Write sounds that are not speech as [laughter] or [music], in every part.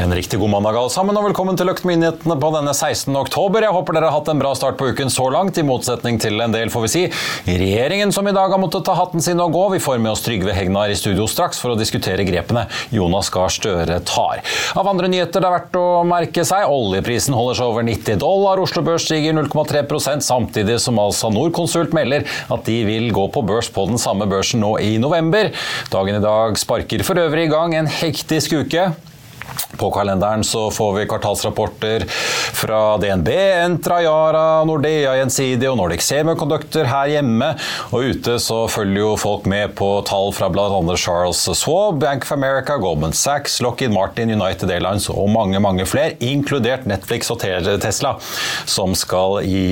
En riktig god mandag alle sammen, og velkommen til Løktmyndighetene på denne 16. oktober. Jeg håper dere har hatt en bra start på uken så langt, i motsetning til en del, får vi si. Regjeringen som i dag har måttet ta hatten sin og gå. Vi får med oss Trygve Hegnar i studio straks for å diskutere grepene Jonas Gahr Støre tar. Av andre nyheter det er verdt å merke seg, oljeprisen holder seg over 90 dollar, Oslo Børs stiger 0,3% samtidig som altså Norconsult melder at de vil gå på børs på den samme børsen nå i november. Dagen i dag sparker for øvrig i gang en hektisk uke. På kalenderen så får vi kvartalsrapporter fra DNB, Entra, Yara, Nordea Gjensidige og Nordic Semiconductor her hjemme. Og ute så følger jo folk med på tall fra bl.a. Charles Swab, Bank of America, Goldman Sachs, Lockheed Martin, United Airlines og mange mange flere, inkludert Netflix og Tesla, som skal gi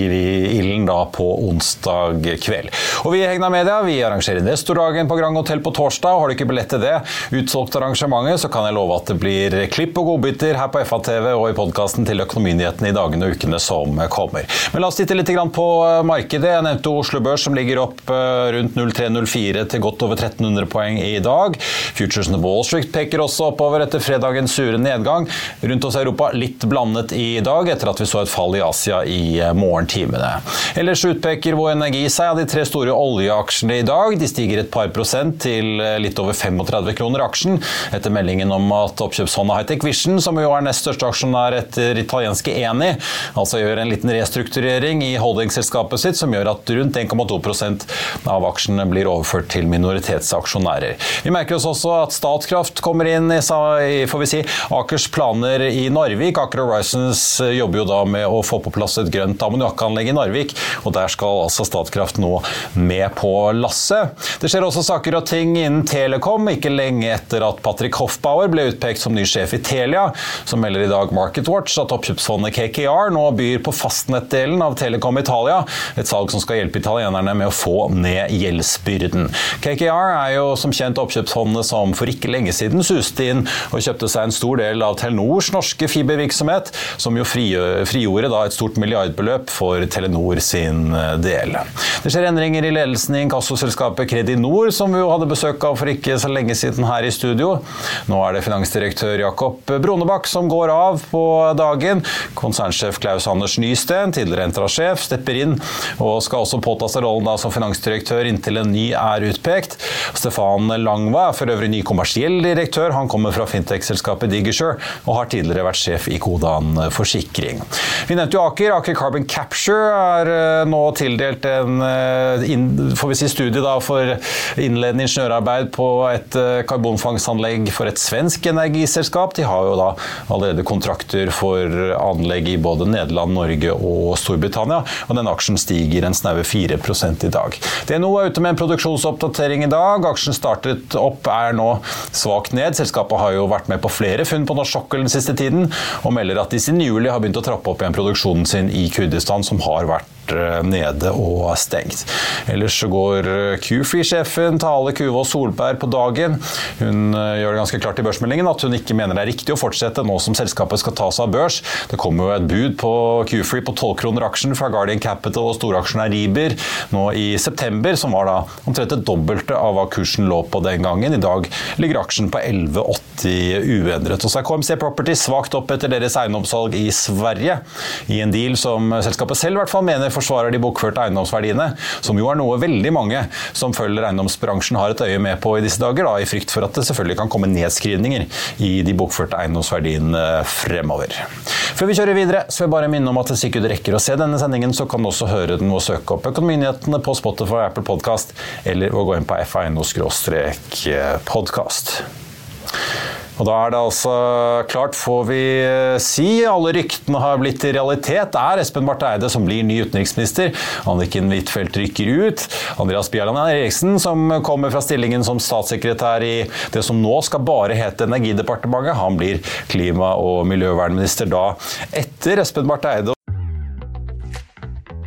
ilden da på onsdag kveld. Og vi i Hegna Media vi arrangerer Nestordagen på Grand Hotel på torsdag. Har du ikke billett til det, utsolgt arrangementet, så kan jeg love at det blir klipp og godbiter her på FA-TV og i podkasten til Økonominyhetene i dagene og ukene som kommer. Men la oss titte litt på eh, markedet. Jeg nevnte Oslo Børs som ligger opp eh, rundt 0304 til godt over 1300 poeng i dag. Futuresene Wall Street peker også oppover etter fredagens sure nedgang. Rundt oss i Europa litt blandet i dag, etter at vi så et fall i Asia i eh, morgentimene. Ellers utpeker Vår Energi seg av de tre store oljeaksjene i dag. De stiger et par prosent til litt over 35 kroner aksjen, etter meldingen om at oppkjøpshånda Hightech Vision, som jo er nest største aksjonær etter italienske Eni, altså gjør en liten restrukturering i holdingselskapet sitt som gjør at rundt 1,2% av aksjene blir overført til minoritetsaksjonærer. Vi merker oss også at Statkraft kommer inn i får vi si, Akers planer i Narvik. Aker Horizons jobber jo da med å få på plass et grønt ammoniakkanlegg i Narvik, og der skal altså Statkraft nå med på lasset. Det skjer også saker og ting innen Telekom, ikke lenge etter at Patrick Hoffbauer ble utpekt som ny sjef i Telia, som melder i dag MarketWatch at oppkjøpsfondet KKR nå byr på fastnettdelen av Telekom Italia, et salg som skal hjelpe italienerne med å få ned gjeldsbyrden. KKR er jo som kjent oppkjøpsfondet som for ikke lenge siden suste inn og kjøpte seg en stor del av Telenors norske fibervirksomhet, som jo frigjorde et stort milliardbeløp for Telenor sin eh, del. Det skjer endringer i ledelsen i inkassoselskapet Kredinor, som vi jo hadde besøk av for ikke så lenge siden her i studio. Nå er det finansdirektør Jakob Bronebakk som går av på dagen. Konsernsjef Klaus Anders Nysten, tidligere Entra-sjef, stepper inn og skal også påta seg rollen som finansdirektør inntil en ny er utpekt. Stefan Langva er for øvrig ny kommersiell direktør. Han kommer fra fintech-selskapet Digisure og har tidligere vært sjef i Kodan Forsikring. Vi nevnte jo Aker. Aker Carbon Capture er eh, nå tildelt en eh, får vi si, studie da, for innledende ingeniørarbeid på et eh, karbonfangstanlegg for et svensk energiselskap. De har jo da allerede kontrakter for anlegg i både Nederland, Norge og Storbritannia, og den aksjen stiger en snaue 4% i dag. DNO er ute med en produksjonsoppdatering i dag. Aksjen startet opp, er nå svakt ned. Selskapet har jo vært med på flere funn på norsk sokkel den siste tiden, og melder at de siden juli har begynt å trappe opp igjen produksjonen sin i Kurdistan, som har vært nede og stengt. Ellers så går Q-Free-sjefen Tale Kuvås Solberg på dagen. Hun gjør det ganske klart i børsmeldingen at hun ikke mener det er riktig å fortsette nå som selskapet skal ta seg av børs. Det kommer jo et bud på Q-Free på 12 kroner aksjen fra Guardian Capital og storaksjonær Riber nå i september, som var da omtrent det dobbelte av hva kursen lå på den gangen. I dag ligger aksjen på 11,80 uendret. Og så er KMC Property svakt opp etter deres eiendomssalg i Sverige, i en deal som selskapet selv i hvert fall mener forsvarer de bokførte eiendomsverdiene, som jo er noe veldig mange som følger eiendomsbransjen har et øye med på i disse dager, da, i frykt for at det selvfølgelig kan komme nedskrivninger i de bokførte eiendomsverdiene fremover. Før vi kjører videre, så vil jeg bare minne om at hvis ikke du rekker å se denne sendingen, så kan du også høre den og søke opp Økonominyhetene på Spotify Apple Podcast, eller å gå inn på fa.no podkast. Og da er det altså klart, får vi eh, si. Alle ryktene har blitt til realitet. Det er Espen Barth Eide som blir ny utenriksminister. Anniken Huitfeldt rykker ut. Andreas Bjelland Eriksen, som kommer fra stillingen som statssekretær i det som nå skal bare hete Energidepartementet, han blir klima- og miljøvernminister da etter Espen Barth Eide.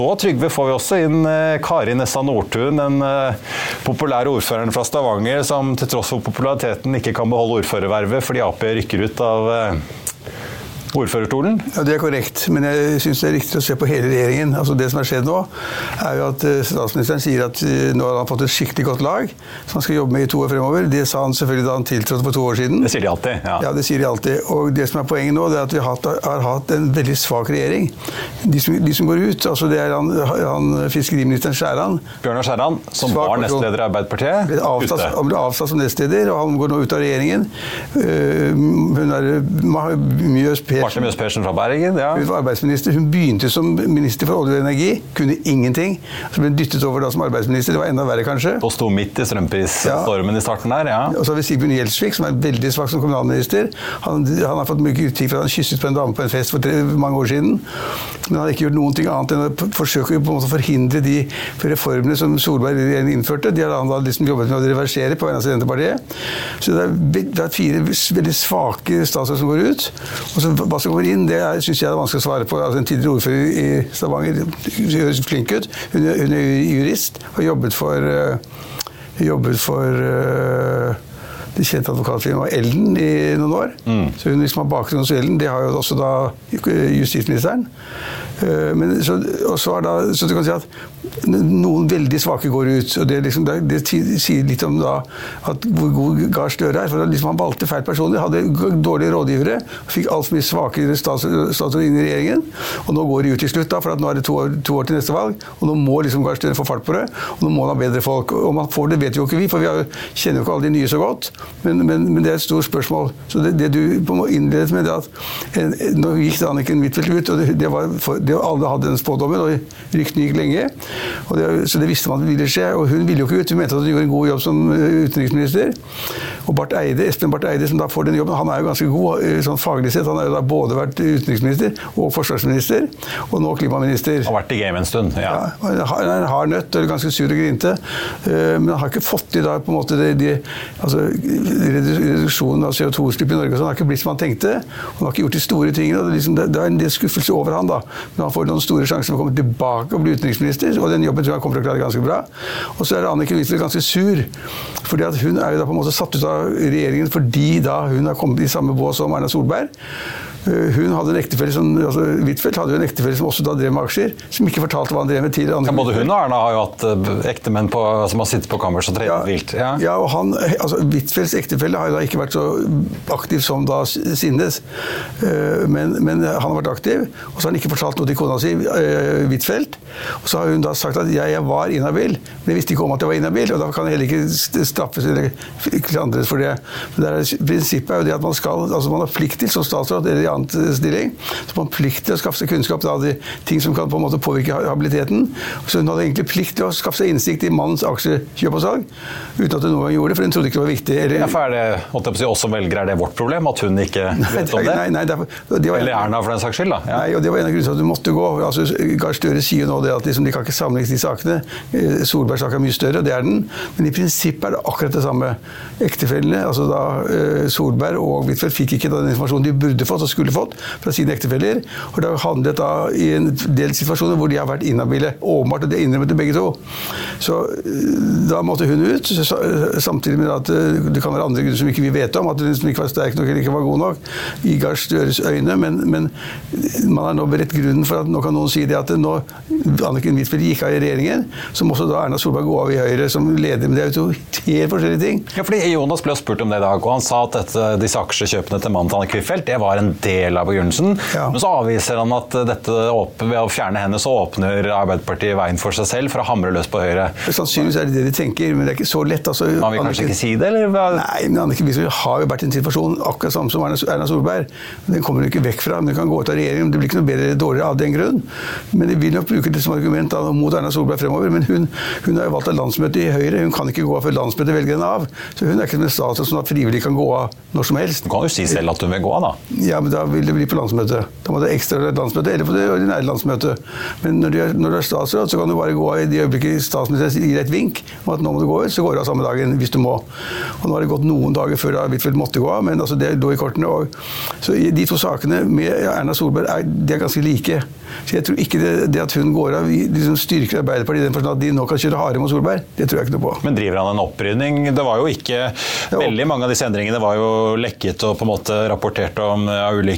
Så Trygve får vi også inn eh, Kari Nessa Nordtun, den eh, populære ordføreren fra Stavanger, som til tross for populariteten ikke kan beholde ordførervervet fordi Ap rykker ut av eh, ordførerstolen? Ja, Det er korrekt, men jeg syns det er riktig å se på hele regjeringen. Altså Det som har skjedd nå, er jo at statsministeren sier at nå har han fått et skikkelig godt lag som han skal jobbe med i to år fremover. Det sa han selvfølgelig da han tiltrådte for to år siden. Det sier de alltid. Ja, ja det sier de alltid. Og det som er poenget nå, det er at vi har hatt, har hatt en veldig svak regjering. De som, de som, går ut, altså det er han, han fiskeriministeren Skjæran. Bjørnar Skjæran, som var nestleder i Arbeiderpartiet. Ble avsatt, han ble avsatt som nestleder, og han går nå ut av regjeringen. Uh, hun er Mjøs P Marte Mjøs Persen fra Bergen. ja. Hun var arbeidsminister. Hun begynte som minister for olje og energi. Kunne ingenting. Så ble hun dyttet over da som arbeidsminister. Det var enda verre, kanskje. Og sto midt i strømprisstormen ja. i starten der, ja. Og så har vi Sigbjørn Gjelsvik, som er veldig svak som kommunalminister. Han, han, har fått mye kritikk for at han kysset på en dame på en fest for tre, mange år siden. Men han har ikke gjort noen ting annet enn å forsøke på en måte å forhindre de reformene som Solberg-regjeringen innførte. De har han da liksom jobbet med å reversere på vegne av Senterpartiet. Så det er, det er fire veldig svake statsråder som går ut. Og så hva som kommer inn, det syns jeg er vanskelig å svare på. Altså, en tidligere ordfører i Stavanger høres flink ut. Hun, hun, er jurist og jobbet for, uh, jobbet for uh, det kjente advokatfirmaet Elden i noen år. Mm. Så hun liksom har bakgrunn hos Elden. Det har jo også da justisministeren. Uh, men så, er da, så du kan si at noen veldig svake går ut. og Det, liksom, det, det sier litt om da, hvor god Gahr Støre er. for liksom, Han valgte feil personer, hadde dårlige rådgivere, fikk altfor mye svakere statsråder inn i regjeringen. og Nå går de ut til slutt, da, for nå er det to år, to år, til neste valg. og Nå må liksom Gahr Støre få fart på det, og nå må han ha bedre folk. Om han får det, vet jo ikke vi, for vi har, kjenner jo ikke alle de nye så godt. Men, men, men det er et stort spørsmål. Så det, det du må innlede med, det at nå gikk det Anniken Huitfeldt ut, og det, var for, det, alle hadde den spådommen, og ryktene gikk lenge. Det, så det visste man at ville skje. Og hun ville jo ikke ut. Hun mente at hun gjorde en god jobb som eh, utenriksminister. Og Barth Eide, Espen Barth Eide, som da får den jobben, han er jo ganske god eh, sånn faglig sett. Han har jo da både vært utenriksminister og forsvarsminister, og nå klimaminister. Har vært i game en stund, ja. ja han er hard nøtt, eller ganske sur og grinte. Eh, men han har ikke fått til da på en måte de, de, altså, reduksjonen av CO2-utslipp i Norge Han sånn har ikke blitt som han tenkte. Han har ikke gjort de store tingene. og Det, liksom, det, det er en del skuffelse over han da. Men han får noen store sjanser for å komme tilbake og bli utenriksminister. og den jobben tror jeg kommer til å klare ganske bra. Og så er Anniken Huitfeldt ganske sur. fordi Hun er jo da på en måte satt ut av regjeringen fordi da hun har kommet i samme bås som Erna Solberg. Eh, hun hadde en ektefelle som altså Huitfeldt hadde jo en ektefelle som også da drev med aksjer, som ikke fortalte hva han drev med til ja, Både hun og Erna har jo hatt ektemenn på, som har sittet på kammers og trent ja, vilt. Ja. ja, og han, altså Huitfeldts ektefelle har jo da ikke vært så aktiv som da Sinnes, uh, men, men, han har vært aktiv. Og så har han ikke fortalt noe til kona si, Huitfeldt. Og så har hun da sagt at ja, jeg var inhabil, men jeg visste ikke om at jeg var inhabil, og da kan jeg heller ikke straffes eller klandres for det. Men det er, prinsippet er jo det at man skal, altså man har plikt til som statsråd eller annen stilling. Så man plikt til å skaffe seg kunnskap av de ting som kan på en måte påvirke habiliteten. Så hun hadde egentlig plikt til å skaffe seg innsikt i mannens aksjekjøp og salg, uten at hun noen gang gjorde det, for hun trodde ikke det var viktig. Eller, ja, for er det, holdt jeg på å si, oss som velgere, er det vårt problem at hun ikke [laughs] vet om det? Nei, nei, det, det Eller Erna, for den saks skyld. da. Ja. Nei, og Det var en av grunnene til at hun måtte gå. Altså, Gahr Støre sier nå det at liksom, de kan ikke sammenligne de sakene. Eh, Solbergs sak er mye større, og det er den. Men i prinsippet er det akkurat det samme. Ektefellene, altså da eh, Solberg og Huitfeldt, fikk ikke den informasjonen de burde fått. og skulle fått fra sine ektefeller. Og det har handlet da i en del situasjoner hvor de har vært inhabile. Åpenbart, og det innrømmet begge to. Så da måtte hun ut, samtidig med at det kan være andre grunner som ikke vi vet om. At hun ikke var sterk nok eller ikke var god nok i Gahr Støres øyne. Men, men, man har nå beredt grunnen for at nå kan noen si det at nå Anniken Huitfeldt gikk av i regjeringen, så må også da Erna Solberg gå av i Høyre som leder. Men det er jo helt forskjellige ting. Ja, fordi Jonas ble spurt om det i dag, og han sa at dette, disse aksjekjøpene til mannen til Anniken Huitfeldt det var en del av begrunnelsen. Ja. Men så avviser han at dette, ved å fjerne henne så åpner Arbeiderpartiet veien for seg selv for å hamre løs på Høyre. Sannsynligvis er det det de tenker, men det er ikke så lett. Altså, man vil kanskje ikke si det, eller? Nei, men Anniken Huitfeldt har jo vært i en situasjon akkurat samme som Erna Solberg. Den kommer hun ikke vekk fra. men Den kan gå ut av regjeringen. Det blir ikke noe bedre eller dårligere av den grunn. Men de vil nok bruke det som argument da, mot Erna Solberg fremover. Men hun, hun har jo valgt av landsmøtet i Høyre. Hun kan ikke gå av før landsmøtet velger henne av. Så hun er ikke en statsråd som frivillig kan gå av når som helst. Du kan jo si selv at hun vil gå av, da. Ja, men da vil det bli på landsmøtet. Da må det ekstra landsmøte, eller på det ordinære landsmøtet. Men når du, er, når du er statsråd, så kan du bare gå av i de øyeblikket statsministeren gir et vink om at nå må du gå ut, så går du av samme dagen hvis du må. Og nå har det gått noen dager før Huitfeldt måtte gå av, men altså det lå i kortene. Og, så de to sakene med Erna Solberg er, de er ganske like. Så jeg tror ikke det, det at hun går av, liksom styrker Arbeiderpartiet i den forstand at de nå kan kjøre hardere mot Solberg. Det tror jeg ikke noe på. Men driver han en opprydning? Det var jo ikke Veldig mange av disse endringene var jo lekket og på en måte rapportert om av ulike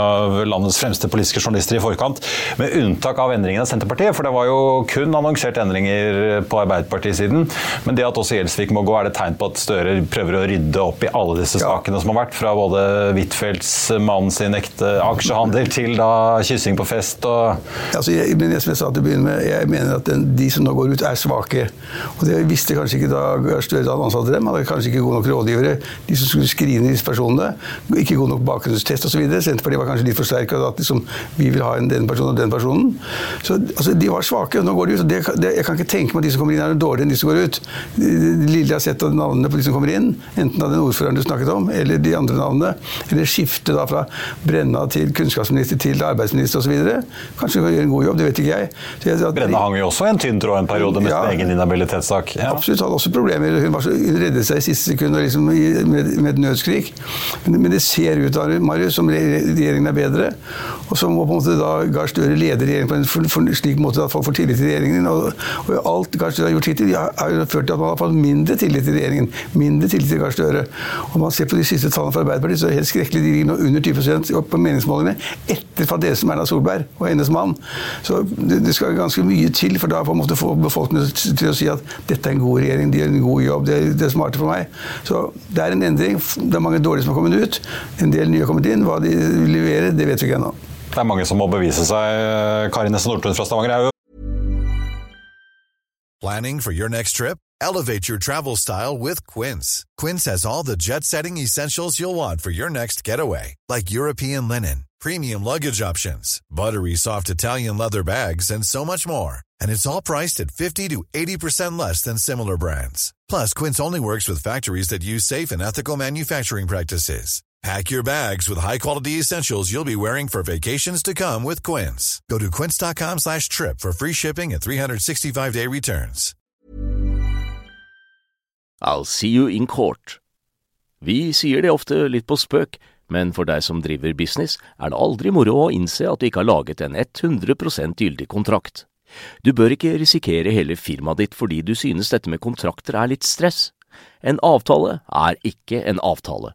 av landets fremste politiske journalister i forkant, med unntak av endringene av Senterpartiet. For det var jo kun annonsert endringer på Arbeiderpartisiden. Men det at også Gjelsvik må gå, er det tegn på at Støre prøver å rydde opp i alle disse sakene som har vært, fra både Huitfeldts mann sin ekte aksjehandel til da kyssing på fest og altså, jeg, men jeg, som jeg sa til å begynne med, jeg mener at den, de som nå går ut, er svake. Og det visste kanskje ikke da Støre hadde ansatt dem. Hadde kanskje ikke gode nok rådgivere. De som skulle skrine disse personene. Ikke god nok bakgrunnstest osv. Senterpartiet var kanskje litt for sterke. At liksom, vi vil ha en den personen og den personen. Så altså, De var svake. og nå går de ut. Det, det, jeg kan ikke tenke meg at de som kommer inn, er dårligere enn de som går ut. Det lille jeg har sett av navnene på de som kommer inn, enten av den ordføreren du snakket om, eller de andre navnene, eller skifte da fra Brenna til kunnskapsminister til arbeidsminister osv. Kanskje hun kan gjøre en god jobb, det vet ikke jeg. jeg Brenna hang jo også en tynn tråd en periode med ja, sin egen inhabilitetssak. Ja. Absolutt, hadde også problemer. Hun, var så, hun reddet seg i siste sekund liksom, med, med, et nødskrik. Men, men, det ser ut Marius, som regjeringen er bedre. Og så må på en måte da Gahr Støre lede regjeringen på en slik måte at folk får tillit til regjeringen. Og, og alt Gahr Støre har gjort hittil, har jo ført til at man har fått mindre tillit til regjeringen. Mindre tillit til Gahr Støre. Og man ser på de siste tallene fra Arbeiderpartiet, så er det helt skrekkelig. De ligger nå under 20 på meningsmålingene etter fadesen Erna Solberg og hennes mann. Så det, det, skal ganske mye til for da på en måte få befolkningen til å si at dette er en god regjering, de gjør en god jobb, det er, er smarte for meg. Så det er en endring. Det er mange dårlige som har kommet ut. En del nye har kommet inn. Hva de vil levere, det vet vi ikke ennå. Det er mange som må bevise seg. Kari Nesse Nordtun fra Stavanger er jo Planning for your next trip? Elevate your travel style with Quince. Quince has all the jet-setting essentials you'll want for your next getaway, like European linen, premium luggage options, buttery soft Italian leather bags, and so much more. And it's all priced at 50 to 80% less than similar brands. Plus, Quince only works with factories that use safe and ethical manufacturing practices. Pack your bags with high-quality essentials you'll be wearing for vacations to come with Quince. Go to quince.com slash trip for free shipping and 365-day returns. I'll see you in court. Vi sier det ofte litt på spøk, men for deg som driver business, er det aldri moro å innse at du ikke har laget en 100% gyldig kontrakt. Du bør ikke risikere hele firmaet ditt fordi du synes dette med kontrakter er litt stress. En avtale er ikke en avtale.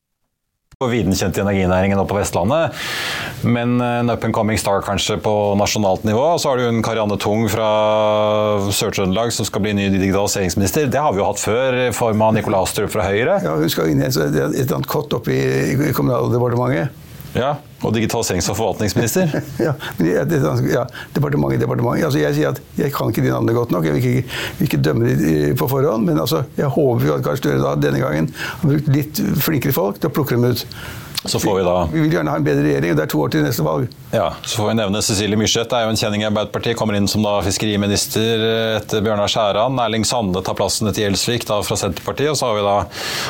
viden kjent i energinæringen og på Vestlandet, men en up and coming star kanskje på nasjonalt nivå. Så har du en Karianne Tung fra Sør-Trøndelag som skal bli ny digitaliseringsminister. Det har vi jo hatt før, i form av Nikolai Astrup fra Høyre. Ja, Hun skal inn i et eller annet kott oppe i, i Kommunaldepartementet. Ja, Og digitaliserings- og forvaltningsminister. [laughs] ja, jeg, ja, departement, departement. Altså, jeg sier at jeg kan ikke de navnene godt nok. Jeg vil ikke, vil ikke dømme dem på forhånd. Men altså, jeg håper jo at Gahr Støre denne gangen har brukt litt flinkere folk til å plukke dem ut. Så får vi da Vi vil gjerne ha en bedre regjering, og det er to år til neste valg. Ja, Så får vi nevne Cecilie Myrseth, er jo en kjenning i Arbeiderpartiet. Kommer inn som da fiskeriminister etter Bjørnar Skjæran. Erling Sande tar plassen til Gjelsvik da fra Senterpartiet. Og så har vi da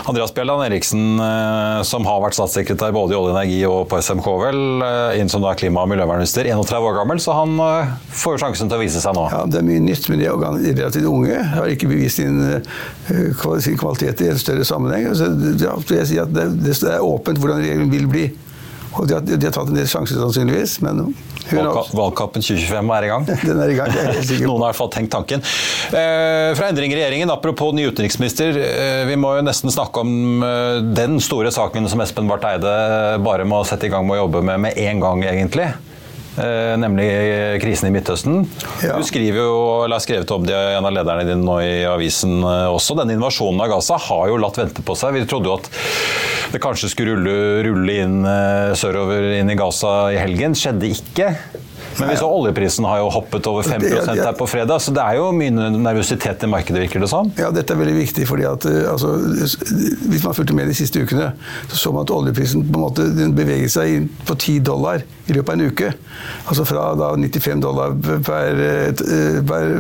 Andreas Bjelland Eriksen, eh, som har vært statssekretær både i Olje og Energi og på SMK, vel, eh, inn som da klima- og miljøvernminister. 31 år gammel, så han får får sjansen til å vise seg nå. Ja, Det er mye nytt, men de er relativt unge. Har ikke bevist sin, sin kvalitet i en større sammenheng. Så, ja, jeg sier at det, det er åpent hvordan regjeringen vil bli. Og de har, de har, tatt en del sjanser, sannsynligvis, men Valgkampen 2025 er i gang. [laughs] Den er i gang, jeg er helt sikker Noen har i hvert fall tenkt tanken. Eh, fra endring i regjeringen, apropos ny utenriksminister. Eh, vi må jo nesten snakke om eh, den store saken som Espen Barth Eide bare må sette i gang med å jobbe med med en gang, egentlig. Eh, nemlig krisen i Midtøsten. Ja. Du skriver jo, eller har skrevet om det en av lederne dine nå i avisen eh, også. Denne invasjonen av Gaza har jo latt vente på seg. Vi trodde jo at det kanskje skulle rulle, rulle inn eh, sørover inn i Gaza i helgen. Skjedde ikke. Men vi så oljeprisen har jo hoppet over 5% [laughs] her på fredag, så det er jo mye nervøsitet i markedet, virker det som? Ja, dette er veldig viktig, fordi at altså, hvis man fulgte med de siste ukene, så så man at oljeprisen på en måte beveget seg på 10 dollar i løpet av en uke. Altså fra da 95 dollar per, per,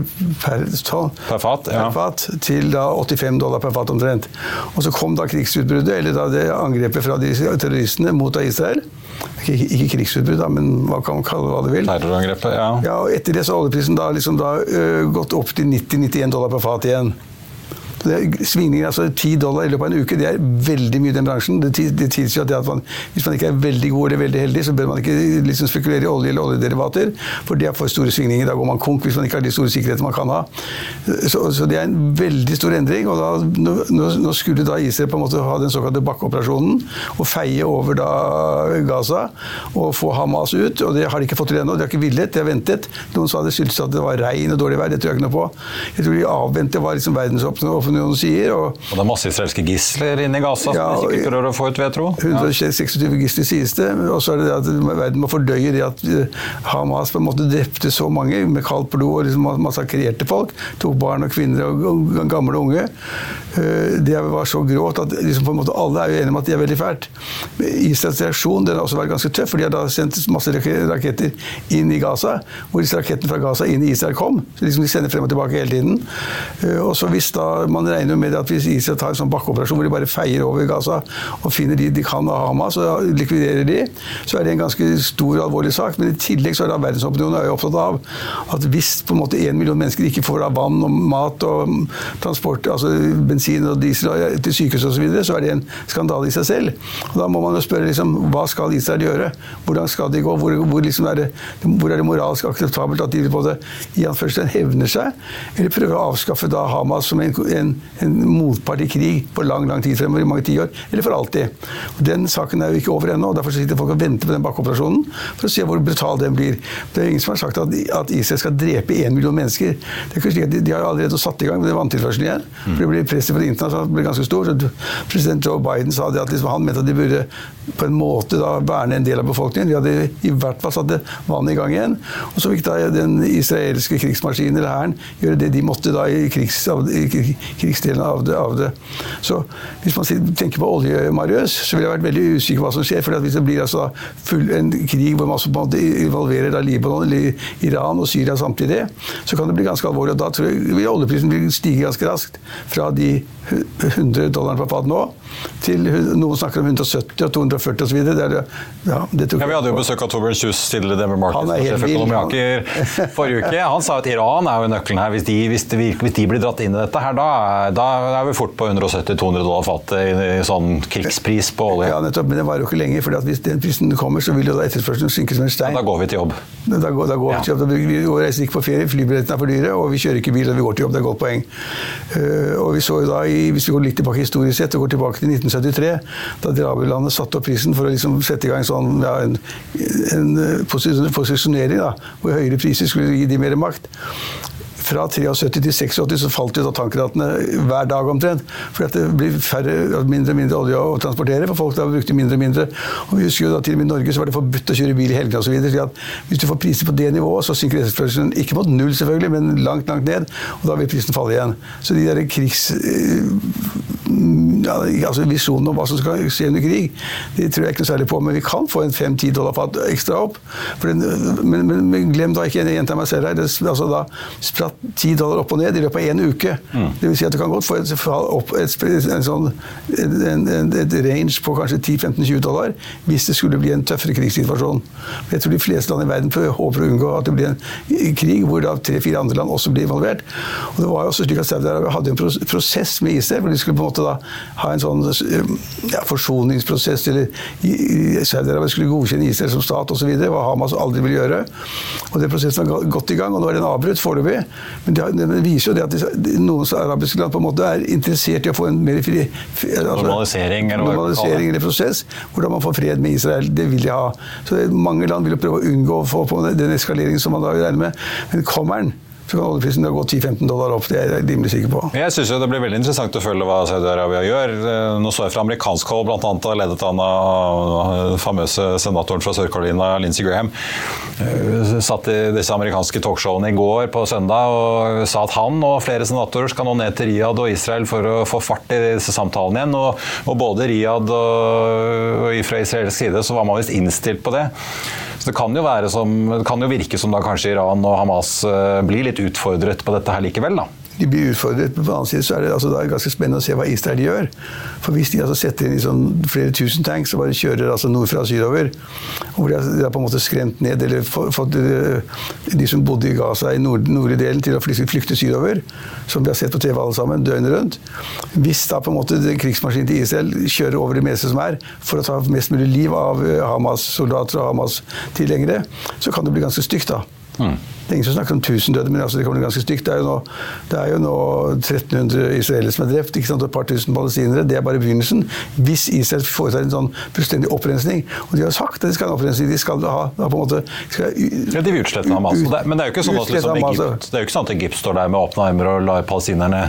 per ton, per fat, ja. per fat, til da 85 dollar per fat omtrent. Og så kom da krigsutbruddet, eller da det angrepet fra de terroristene mot Israel. Ikke, ikke krigsutbrudd, men hva kan man kalle det hva det vil. Terrorangrepet, ja. ja og etter det så har oljeprisen da, liksom da uh, gått opp til 90-91 dollar per fat igjen. Svingninger, altså 10 dollar i løpet av en uke, det er veldig mye i den bransjen. Det, tilsier at, man, hvis man ikke er veldig god eller veldig heldig, så bør man ikke liksom spekulere i olje eller oljederivater, for det er for store svingninger. Da går man konk hvis man ikke har de store sikkerhetene man kan ha. Så, så, det er en veldig stor endring. og da, nå, nå, skulle da Israel på en måte ha den såkalte bakkeoperasjonen og feie over da Gaza og få Hamas ut. og Det har de ikke fått til ennå. De har ikke villet, de har ventet. Noen sa det skyldtes at det var regn og dårlig vær. Det tror jeg ikke noe på. Jeg tror de avventet hva liksom verdensopinionen sier. Og, og det er masse israelske gisler inne i Gaza ja, som ikke prøver å få ut, vil jeg tro? 126 ja. gisler sies det. Og så er det det at verden må fordøye det at eh, Hamas på en måte drepte så mange med kaldt blod og liksom massakrerte folk. Tok barn og kvinner og gamle og unge. Eh, det var så gråt at liksom på en måte alle er jo enige om at det er veldig fælt. Israels reaksjon den har også vært ganske tøff, for de har da sendt masse raketter inn i Gaza. Hvor disse rakettene fra Gaza inn i Israel kom. Så liksom De sender frem og tilbake hele tiden. Eh, og så hvis da Man regner med at hvis Israel tar en sånn bakkeoperasjon hvor de bare feier over Gaza og finner de de kan av Hamas og likviderer de, så er det en ganske stor og alvorlig sak. Men i tillegg så er da verdensopinionen opptatt av at hvis på en måte en million mennesker ikke får av vann og mat og transport, altså bensin og diesel til sykehus osv., så, videre, så er det en skandale i seg selv. Og Da må man jo spørre liksom, hva skal Israel gjøre? Hvordan skal de gå? Hvor, hvor, liksom er, det, hvor er, det, moralsk akseptabelt at de både i hevner seg, eller prøver å avskaffe da Hamas som en, en, en motpart i krig på lang lang tid fremover, i mange tiår, eller for alltid? Og Den saken er jo ikke over ennå, og derfor sitter folk og venter på den bakkeoperasjonen for å se hvor brutal den blir. Det er ingen som har sagt at, at Israel skal drepe én million mennesker. Det er ikke slik at de, de har allerede satt i gang med vanntilførselen igjen. for det blir Presset for det internasjonalt ble ganske stor. så President Joe Biden sa det at liksom, han mente at de burde på en måte da verne en del av befolkningen. De hadde i hvert fall satt vannet i gang igjen. Og så fikk da den israelske krigsmaskinen eller hæren gjøre det de måtte da i, krigs, i krigsdelen av det, av det, Så hvis man tenker på olje, Marius, så vil jeg vært veldig usikker på hva som skjer. for Hvis det blir altså full, en krig hvor man på en måte involverer da Libanon, eller Iran og Syria samtidig, så kan det bli ganske alvorlig. og Da tror jeg vil oljeprisen stige ganske raskt. Fra de 100 dollar per fat nå til noen snakker om 170 og 240 osv. Ja, ja, vi hadde jo besøk av Torbjørn Kjus, tidligere Denver Markets [laughs] forrige uke. Han sa at Iran er jo nøkkelen her. Hvis de, hvis de, hvis de blir dratt inn i dette her, da, da er vi fort på 170-200 dollar fatet i, sånn krigspris på olje. Ja, nettopp. Men det varer jo ikke lenge. for hvis den prisen kommer, så vil jo da etterspørselen synke som en stein. Ja, da går vi til jobb. Da går, da går vi til jobb. Da vi reiser ikke på ferie, flybillettene er for dyre, og vi kjører ikke bil, og vi går til jobb. Det er et godt poeng. Uh, og vi så jo da, i, Hvis vi går litt tilbake historisk sett, og går tilbake i 1973, da Drabilandet satte opp prisen for å liksom sette i gang sånn, ja, en, en eh, posisjonering, da, hvor høyere priser skulle gi de mer makt fra 73 til 86 så falt jo da tankratene hver dag omtrent. For det blir færre, mindre og mindre olje å transportere, for folk da brukte mindre og mindre. Og vi husker jo da til og med i Norge så var det forbudt å kjøre bil i helgene osv. Hvis du får priser på det nivået, så synker etterspørselen ikke mot null, selvfølgelig, men langt, langt ned. Og da vil prisen falle igjen. Så de der krigs ja, altså Visjonen om hva som skal skje under krig, det tror jeg ikke noe særlig på. Men vi kan få en 5-10 dollar fat ekstra opp. Den, men, men, men, glem da ikke, jeg gjentar meg selv her, det, altså da spratt 10 dollar opp og ned i løpet av én uke. Mm. Det vil si at du kan godt få et, opp, et, en sånn, en, en, et range på kanskje 10-15-20 dollar hvis det skulle bli en tøffere krigssituasjon. Jeg tror de fleste land i verden håper å unngå at det blir en krig hvor da tre-fire andre land også blir involvert. Og det var jo også slik at Saudi-Arabia hadde en prosess med Israel, hvor de skulle på en måte da ha en sånn ja, forsoningsprosess, eller Saudi-Arabia skulle godkjenne Israel som stat osv., hva Hamas aldri ville gjøre. Og det prosessen var godt i gang, og nå er den avbrutt foreløpig. Men det, det, viser jo det at noen arabiske land på en måte er interessert i å få en mer fri, altså, normalisering, eller, normalisering eller prosess, hvordan man får fred med Israel. Det vil de ha. Så Mange land vil prøve å unngå å få på den eskaleringen som man da regner med. Men kommer den, kan oljeprisen gå 10-15 dollar opp. Det er jeg rimelig sikker på. Jeg syns det blir veldig interessant å følge hva Saudi-Arabia gjør. Nå så jeg fra amerikansk hold, bl.a. ledet han av den famøse senatoren fra Sør-Carolina, Lindsey Graham, eh, satt i disse amerikanske talkshowene i går på søndag og sa at han og flere senatorer skal nå ned til Riyadh og Israel for å få fart i disse samtalene igjen. Og, og både Riyadh og, og fra israelsk side så var man visst innstilt på det. Det kan jo, som, det kan jo virke som da kanskje Iran og Hamas eh, blir litt utfordret på dette her likevel, da? De blir utfordret. På den annen side så er det, altså, det er ganske spennende å se hva Israel gjør. For hvis de altså setter inn liksom flere tusen tanks og bare kjører altså nordfra og sydover, hvor de har, på en måte skremt ned eller fått eh, de som bodde i Gaza i nord, nordlige delen, til å flykte, flykte sydover, som vi har sett på TV alle sammen, døgnet rundt Hvis da på en måte krigsmaskinen til Israel kjører over det meste som er, for å ta mest mulig liv av eh, Hamas-soldater og Hamas-tilhengere, så kan det bli ganske stygt, da. Mm. Det siden snakket om 1000 døde, men altså det kommer ganske stygt. Det er jo nå, er jo nå 1300 israelere som er drept, ikke sant, og et par tusen palestinere. Det er bare begynnelsen. Hvis Israel foretar en sånn fullstendig opprensning Og de har sagt at de skal ha en opprensning. De skal ha, da, på en måte skal, Ja, de vil utslette Hamas. Ut, men det er jo ikke sånn at, liksom, Egypt, det er jo ikke sånn at Egypt står der med åpne armer og lar palestinerne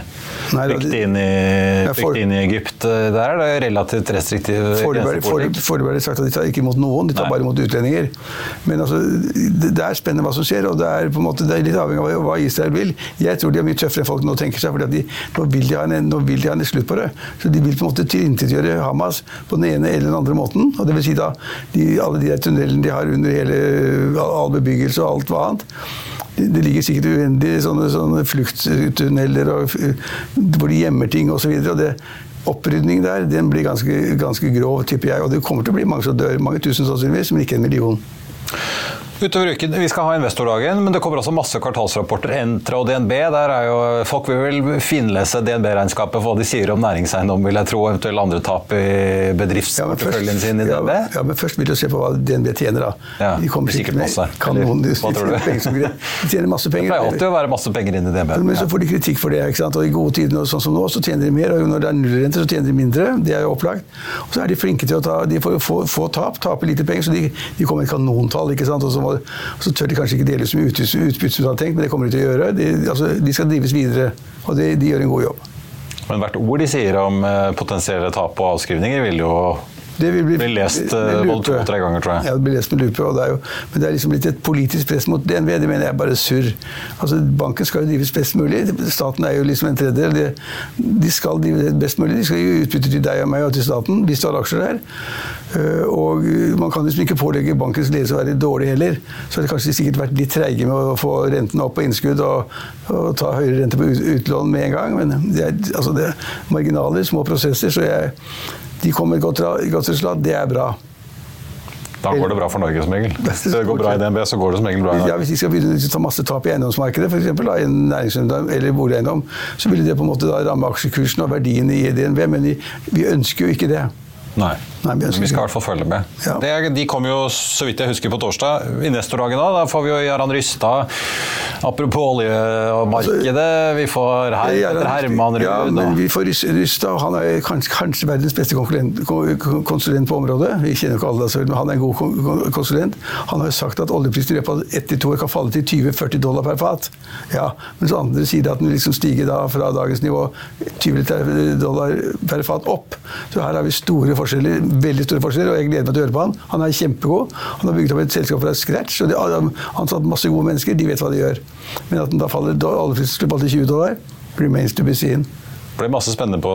flykte inn, inn, i Egypt. Der er det relativt restriktiv Foreløpig er de sagt at de tar ikke imot noen, de tar Nei. bare imot utlendinger. Men altså, det er spennende hva som skjer. og det er på en måte, det er litt avhengig av hva Israel vil. Jeg tror de er mye tøffere enn folk nå tenker seg, for nå, vil de en, nå vil de ha en slutt på det. Så de vil på en måte tilintetgjøre Hamas på den ene eller den andre måten. og det vil si da, Alle de der tunnelene de har under hele all bebyggelse og alt hva annet. Det ligger sikkert uendelige sånne, sånne flukttunneler hvor de gjemmer ting osv. Opprydning der den blir ganske, ganske grov, tipper jeg. Og det kommer til å bli mange som dør. Mange tusen sannsynligvis, men ikke en million. Utover uken, Vi skal ha investordagen, men det kommer også masse kvartalsrapporter. Entra og DNB. der er jo, Folk vil vel finlese DNB-regnskapet for hva de sier om næringseiendom, vil jeg tro. Eventuelle andre tap i bedriftsporteføljen ja, sin i DNB. Ja, ja, men først vil du se på hva DNB tjener, da. Ja, de kommer sikkert masse. Kanon, de, hva tror du? [laughs] De tjener masse penger. Det pleier alltid å være masse penger inn i DNB. Men så får de kritikk for det. ikke sant? Og I gode tider sånn som nå, så tjener de mer. Og når det er nullrente, så tjener de mindre. Det er jo opplagt. Og så er de flinke til å ta De får få, få tap, taper lite penger, så de, de kommer med kanontall. ikke sant? Og så må så tør de kanskje ikke dele ut mye utbytte som de har tenkt, men det kommer de til å gjøre. De, altså, de skal drives videre, og de, de, gjør en god jobb. Men hvert ord de sier om eh, potensielle tap og avskrivninger, vil jo det vil bli, blir lest uh, både to-tre ganger, tror jeg. Ja, det blir lest med lupe. Det jo, men det er liksom blitt et politisk press mot DNB. Det mener jeg er bare surr. Altså, banken skal jo drives best mulig. Staten er jo liksom en tredjedel. De, de skal drive det best mulig. De skal gi utbytte til deg og meg og til staten, hvis du har aksjer der. Uh, og man kan liksom ikke pålegge bankens ledelse å være dårlig heller. Så har det kanskje sikkert vært litt treige med å få rentene opp på innskudd og, og ta høyere rente på utlån med en gang. Men det er, altså det er marginaler, små prosesser. så jeg de kommer godt, godt resultat, det er bra. Da går det bra for Norge som regel. Hvis det går bra i DNB, så går det som regel bra. Ja, Hvis de skal begynne å ta masse tap i eiendomsmarkedet, f.eks. i en næringseiendom eller boligeiendom, så ville det på en måte ramme aksjekursen og verdien i DNB, men vi, vi ønsker jo ikke det. Nei. Nei, vi skal i hvert fall følge med. Ja. Det, de kommer jo, så vidt jeg husker, på torsdag. Investordagen da. Da får vi jo Jarand Rystad. Apropos olje og markedet. Vi får her, Ja, Petter Herman Ruud. ja, men vi får Rys- Rystad. Han er kanskje, kanskje verdens beste konsulent, konsulent på området. Vi kjenner ikke alle, altså, men han er en god kon- kon- konsulent. Han har jo sagt at oljeprisen i løpet av ett til to år kan falle til 20-40 dollar per fat. Ja, mens andre sier at den liksom stiger da fra dagens nivå 20 dollar per fat opp. Så her har vi store forskjeller, veldig store forskjeller, og jeg gleder meg til å høre på han. Han er kjempegod. Han har bygd opp et selskap fra scratch, og de har ansatt masse gode mennesker. De vet hva de gjør. Men at den da faller falle til 20 dollar, remains to be seen. Det blir masse spennende på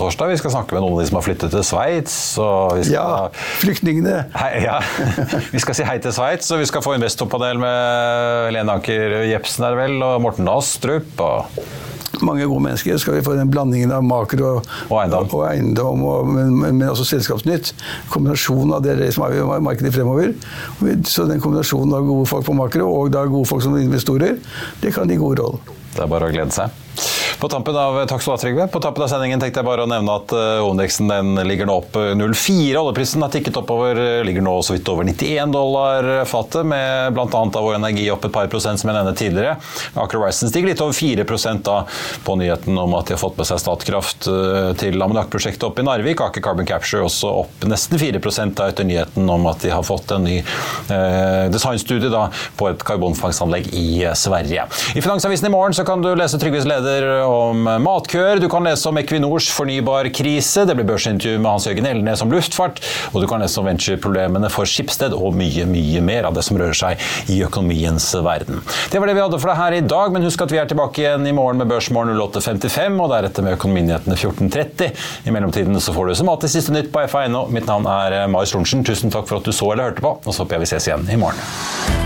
torsdag. Vi skal snakke med noen av de som har flyttet til Sveits. Ja, flyktningene. Hei, ja. [laughs] Vi skal si hei til Sveits, og vi skal få investorpanel med Lene Anker Jepsen er vel, og Morten Astrup. Og Mange gode mennesker. Skal vi få den blandingen av makro Og eiendom. og, eiendom og, men, men men også selskapsnytt. Kombinasjonen av det det som er i markedet fremover. Så den kombinasjonen av gode folk på makro og da gode folk som investorer, det kan gi god rolle. det er bare å glede seg. På tampen av takk skal du ha, Trygve. På tampen av sendingen tenkte jeg bare å nevne at hovedindeksen den ligger nå opp eh, 0,4. Oljeprisen har tikket oppover, eh, ligger nå så vidt over 91 dollar fatet, med bl.a. av vår energi opp et par prosent, som jeg nevnte tidligere. Aker Horizon stiger litt over 4 da på nyheten om at de har fått med seg Statkraft eh, til ammoniakkprosjektet oppe i Narvik. Aker Carbon Capture også opp nesten 4 da etter nyheten om at de har fått en ny eh, designstudie da, på et karbonfangstanlegg i eh, Sverige. I Finansavisen i morgen kan du lese Trygves leder om matkøer. Du kan lese om Equinors fornybarkrise. Det blir børsintervju med Hans Jørgen Elnes om luftfart. Og du kan lese om ventureproblemene for Skipsted og mye, mye mer av det som rører seg i økonomiens verden. Det var det vi hadde for deg her i dag, men husk at vi er tilbake igjen i morgen med Børsmorgen 08.55 og deretter med Økonominyhetene 14.30. I mellomtiden så får du som alltid siste nytt på F1. Mitt navn er Marius Lorentzen. Tusen takk for at du så eller hørte på, og så håper jeg vi ses igjen i morgen.